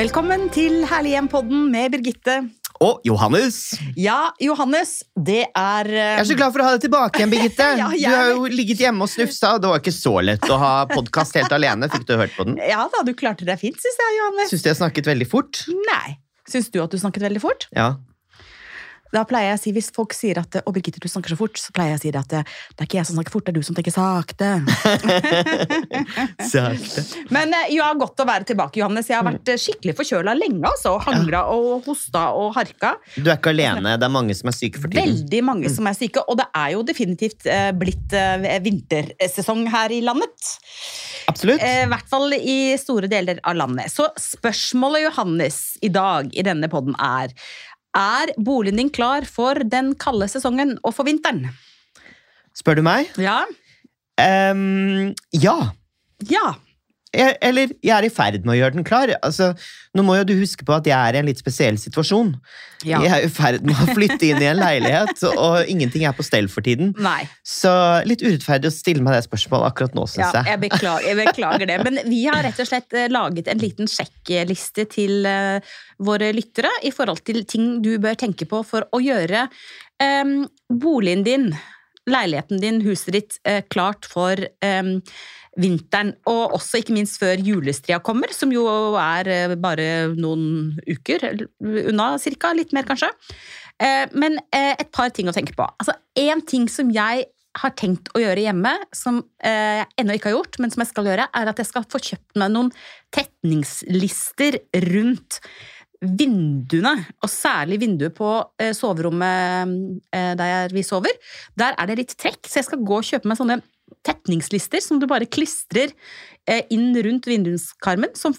Velkommen til Herlig hjem-podden med Birgitte. Og Johannes. Ja, Johannes, det er uh... Jeg er så glad for å ha deg tilbake igjen, Birgitte. Ja, jeg- Du har jo ligget hjemme og snufsa, og det var ikke så lett å ha podkast helt alene. Fikk du hørt på den? Ja da, du klarte deg fint, syns jeg, Johannes. Syns du jeg snakket veldig fort? Nei. Syns du at du snakket veldig fort? Ja. Da pleier jeg å si, Hvis folk sier at å Birgitte, du snakker så fort, så pleier jeg å si det at det, er ikke jeg som snakker fort, det er du som tenker sakte. Sakte. Men eh, ja, godt å være tilbake, Johannes. Jeg har vært eh, skikkelig forkjøla lenge. altså. Hangra og hosta og harka. Du er ikke alene. Det er mange som er syke for tiden. Veldig mange som er syke, og det er jo definitivt eh, blitt vintersesong her i landet. Absolutt. I hvert fall i store deler av landet. Så spørsmålet, Johannes, i dag i denne podden er Er boligen din klar for den kalde sesongen og for vinteren? Spør du meg? Ja. Um, ja. Ja. Jeg, eller jeg er i ferd med å gjøre den klar. Altså, nå må jo du huske på at jeg er i en litt spesiell situasjon. ja. Jeg er i ferd med å flytte inn i en leilighet, og ingenting er på stell for tiden. Nei. Så litt urettferdig å stille meg det spørsmålet akkurat nå, Ja, jeg. jeg, beklager, jeg beklager det. Men vi har rett og slett eh, laget en liten sjekkliste til eh, våre lyttere i forhold til ting du bør tenke på for å gjøre um, boligen din, leiligheten din, huset ditt eh, klart for eh, vinteren. Og også ikke minst før julestria kommer, som jo er eh, bare noen uker unna, cirka. Litt mer, kanskje. Men et par ting å tenke på. Altså, en ting som jeg har tenkt å gjøre hjemme, som jeg ennå ikke har gjort, men som jeg skal gjøre, er at jeg skal få kjøpt meg noen tetningslister rundt vinduene, og særlig vinduet på eh, soverommet eh, der vi sover. Der er det litt trekk, så jeg skal gå og kjøpe meg sånne tetningslister som du bare klistrer eh, inn rundt vinduskarmen, som,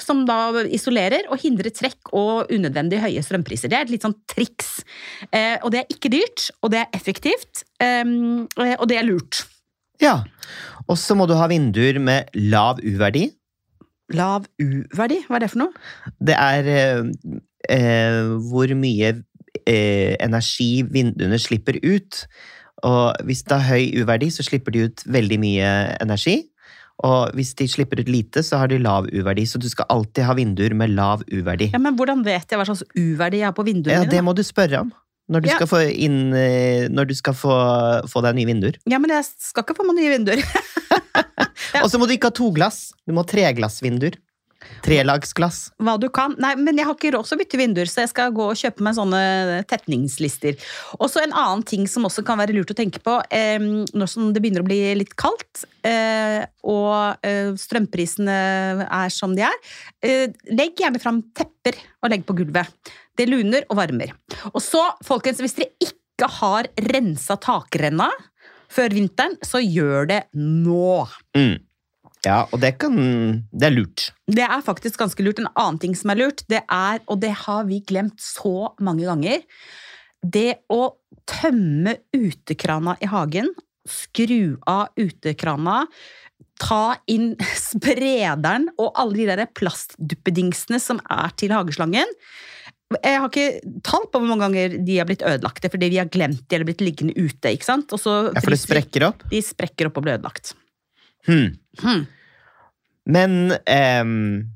som da isolerer og hindrer trekk og unødvendig høye strømpriser. Det er et litt sånn triks. Og det er ikke dyrt, og det er effektivt, ehm, eh, og det er lurt. Ja. Og så må du ha vinduer med lav U-verdi. Lav U-verdi, hva er det for noe? Det er eh, eh, hvor mye eh, energi vinduene slipper ut. Og hvis det har høy U-verdi, så slipper de ut veldig mye energi. Og hvis de slipper ut lite, så har de lav U-verdi. Så du skal alltid ha vinduer med lav U-verdi. Ja, men Hvordan vet jeg hva slags U-verdi jeg har på vinduene Ja, mine? det må du spørre om. Når du Ja. skal få, inn, eh, når du skal få, få deg nye vinduer. Ja, men jeg skal ikke få meg nye vinduer. Og så må du ikke ha to glass. Du må ha treglassvinduer. Trelagsglass. Hva du kan. Nei, men jeg har ikke råd til å bytte vinduer, så jeg skal gå og kjøpe meg sånne tetningslister. Og så en annen ting som også kan være lurt å tenke på eh, når som det begynner å bli litt kaldt, eh, og eh, strømprisene er som de er. Eh, legg gjerne fram tepper og legg på gulvet. Det luner og varmer. Og så, folkens, hvis dere ikke har rensa takrenna før vinteren, så gjør det nå. Mm. Ja, og det kan Det er lurt. Det er faktisk ganske lurt. En annen ting som er lurt, det er, og det har vi glemt så mange ganger, det å tømme utekrana i hagen, skru av utekrana, ta inn sprederen og alle de der plastduppedingsene som er til hageslangen. Jeg har ikke tall på hvor mange ganger de har blitt ødelagte fordi vi har glemt de eller blitt liggende ute. ikke sant? Og så Ja, for det sprekker opp. De sprekker opp og blir ødelagt. Hmm. Hmm. Men ehm,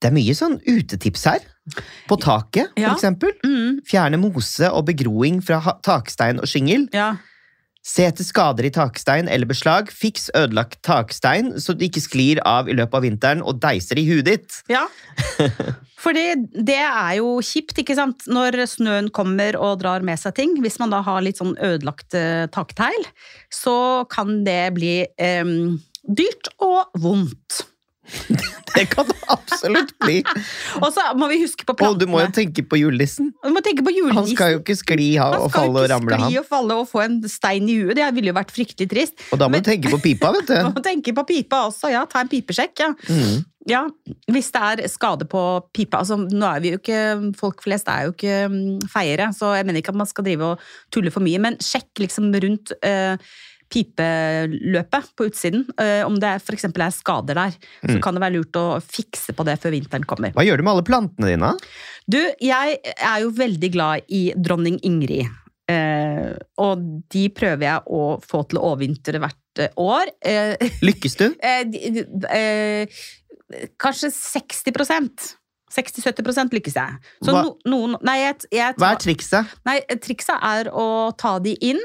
det er mye sånn utetips her. På taket, Ja. for eksempel. Mm, Fjerne mose og begroing fra takstein og skyngel. ja. Se etter skader i takstein eller beslag. Fiks ødelagt takstein, så det ikke sklir av i løpet av vinteren og deiser i huet ditt. Ja. For det, er jo kjipt, ikke sant, når snøen kommer og drar med seg ting. Hvis man da har litt sånn ødelagt taktegl, så kan det bli em, dyrt og vondt. Det kan det absolutt bli. Og så må vi huske på Og plantene. du må jo tenke på julenissen. Han skal jo ikke skli ha- Han og skal jo ikke skli og falle og få en stein i huet. Det ville jo vært fryktelig trist. Og da må Men- du tenke på pipa, vet du. må tenke på pipa også, ja. Ta en pipesjekk, ja. Mm. Ja, hvis det er skade på pipa. Altså, nå er vi jo ikke, Folk flest er jo ikke mm, feiere, så jeg mener ikke at man skal drive og tulle for mye. Men sjekk liksom rundt eh, pipeløpet på utsiden. Eh, om det f.eks. er skader der, så Mm. kan det være lurt å fikse på det før vinteren kommer. Hva gjør du med alle plantene dine? Du, jeg er jo veldig glad i dronning Ingrid. Eh, og de prøver jeg å få til å overvintre hvert eh, år. Eh, Lykkes du? Eh, eh, kanskje 60% 60-70% lykkes jeg. Så no, noen Nei, jeg, jeg Hva er trikset? Nei, trikset er å ta de inn,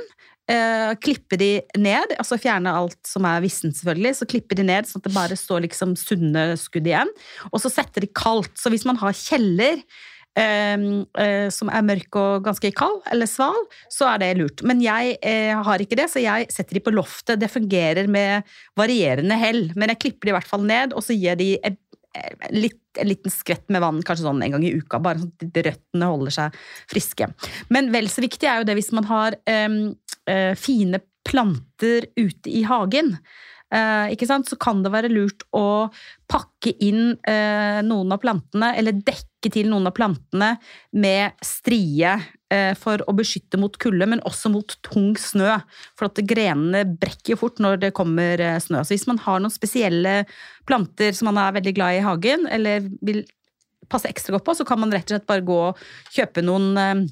eh, klippe de ned, altså fjerne alt som er vissent selvfølgelig, så klippe de ned sånn at det bare står liksom sunne skudd igjen, og så sette de kaldt. Så hvis man har kjeller eh, eh, som er mørk og ganske kald, eller sval, så er det lurt. Men jeg eh, har ikke det, så jeg setter de på loftet. Det fungerer med varierende hell, men jeg klipper de i hvert fall ned, og så gir de et litt, en liten skvett med vann, kanskje sånn en gang i uka, bare sånn at røttene holder seg friske. Men vel så viktig er jo det hvis man har em, eh, fine planter ute i hagen. eh? Så kan det være lurt å pakke inn eh, noen av plantene, eller dekke til noen av plantene med strie eh, for å beskytte mot kulde, men også mot tung snø. For at grenene brekker fort når det kommer snø. Så hvis man har noen spesielle planter som man er veldig glad i i hagen, eller vil passe ekstra godt på, så kan man rett og slett bare gå og kjøpe noen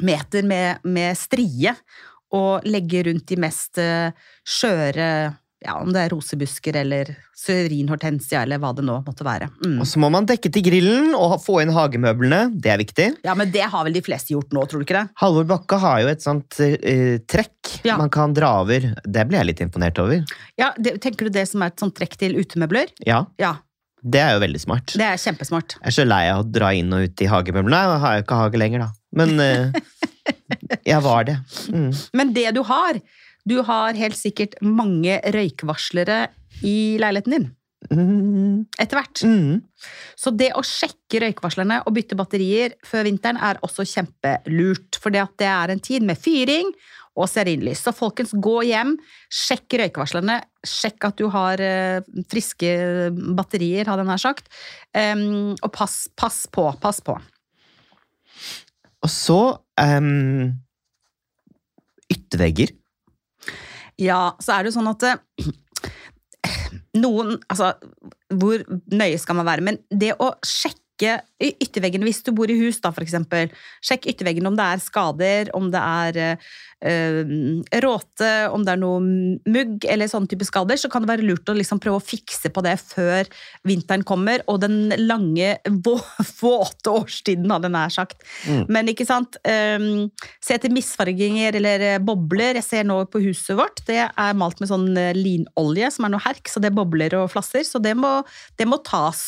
meter med, med strie og legge rundt de mest eh, skjøre ja, om det er rosebusker eller syrinhortensia eller hva det nå måtte være. Mm. Og så må man dekke til grillen og få inn hagemøblene. Det er viktig. Ja, men det har vel de fleste gjort nå, tror du ikke det? Halvor Bakke har jo et sånt uh, trekk Ja. man kan dra over. Det blir jeg litt imponert over. Ja, det, Tenker du det som er et sånt trekk til utemøbler? Ja, Ja, det er jo veldig smart. det er kjempesmart. Jeg er så lei av å dra inn og ut i hagemøblene. Jeg har jo ikke hage lenger, da. Men eh, jeg var det. Mm. Men det du har Du har helt sikkert mange røykvarslere i leiligheten din. Mm. Etter hvert. Mm. Så det å sjekke røykvarslerne og bytte batterier før vinteren er også kjempelurt. For det er en tid med fyring og stearinlys. Så folkens, gå hjem, sjekk røykvarslerne. Sjekk at du har eh, friske batterier, hadde jeg nær sagt. Em, og pass, pass på, pass på. Og så um, Yttervegger. Ja, så er det jo sånn at eh, noen Altså, hvor nøye skal man være? Men det å sjekke y- ytterveggene hvis du bor i hus, da, eksempel. Sjekk ytterveggene om det er skader, om det er eh, råte, om det er noe mugg eller sånne type skader, så kan det være lurt å liksom prøve å fikse på det før vinteren kommer, og den lange, vå, våte årstiden, hadde jeg nær sagt. Mm. Men ikke sant, um, se etter misfarginger eller eh, bobler. Jeg ser nå på huset vårt, det er malt med sånn linolje, som er noe herk, så det bobler og flasser, så det må, det må tas.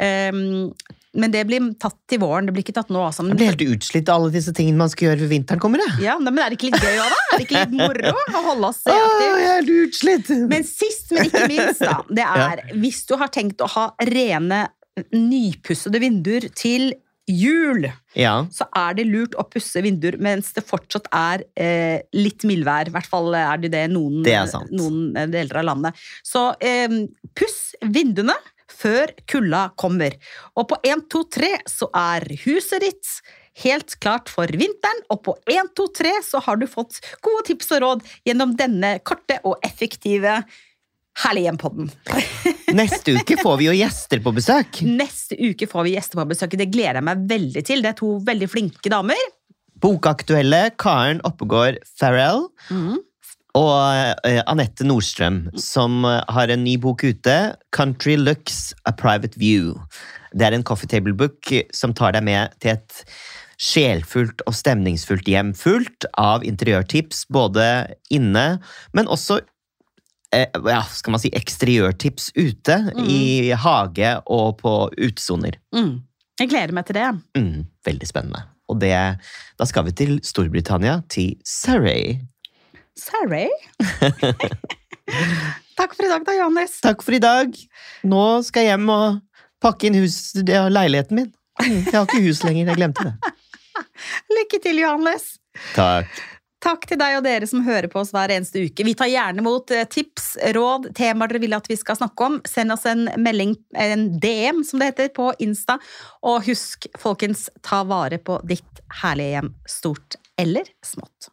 Um, men det blir tatt til våren, det blir ikke tatt nå. Altså. Jeg blir helt utslitt av alle disse tingene man skal gjøre før vinteren kommer. Jeg. ja, men er det ikke litt gøy òg, da? Er det ikke litt moro å holde oss Åh, aktive? jeg er utslitt! Men sist, men ikke minst, da, det er hvis du har tenkt å ha rene, nypussede vinduer til jul, Ja. så er det lurt å pusse vinduer mens det fortsatt er eh, litt mildvær. I hvert fall er det det noen, Det noen deler av landet. Så eh, puss vinduene før kulda kommer. Og på 1, 2, 3 så er huset ditt helt klart for vinteren, og på 1, 2, 3 så har du fått gode tips og råd gjennom denne korte og effektive Herlig hjem-podden. Neste uke får vi jo gjester på besøk. Neste uke får vi gjester på besøk. Det gleder jeg meg veldig til. Det er to veldig flinke damer. Bokaktuelle Karen Oppegård Farrell og uh, Anette Nordstrøm, som eh, har en ny bok ute, Country Looks A Private View. Det er en coffee table book eh, som tar deg med til et sjelfullt og stemningsfullt hjem, fullt av interiørtips, både inne, men også eh, ja, skal man si eksteriørtips ute, i hage og på utesoner. Mm. Jeg gleder meg til det. Mm, veldig spennende. Og det, da skal vi til Storbritannia, til Surrey. Sorry. Takk for i dag, da, Johannes. Takk for i dag. Nå skal jeg hjem og pakke inn hus, det er leiligheten min. Jeg har ikke hus lenger, jeg glemte det. Lykke til, Johannes. Takk. Takk til deg og dere som hører på oss hver eneste uke. Vi tar gjerne mot eh, tips, råd, temaer dere vil at vi skal snakke om. Send oss en melding, en DM som det heter, på Insta. Og husk, folkens, ta vare på ditt herlige hjem, stort eller smått.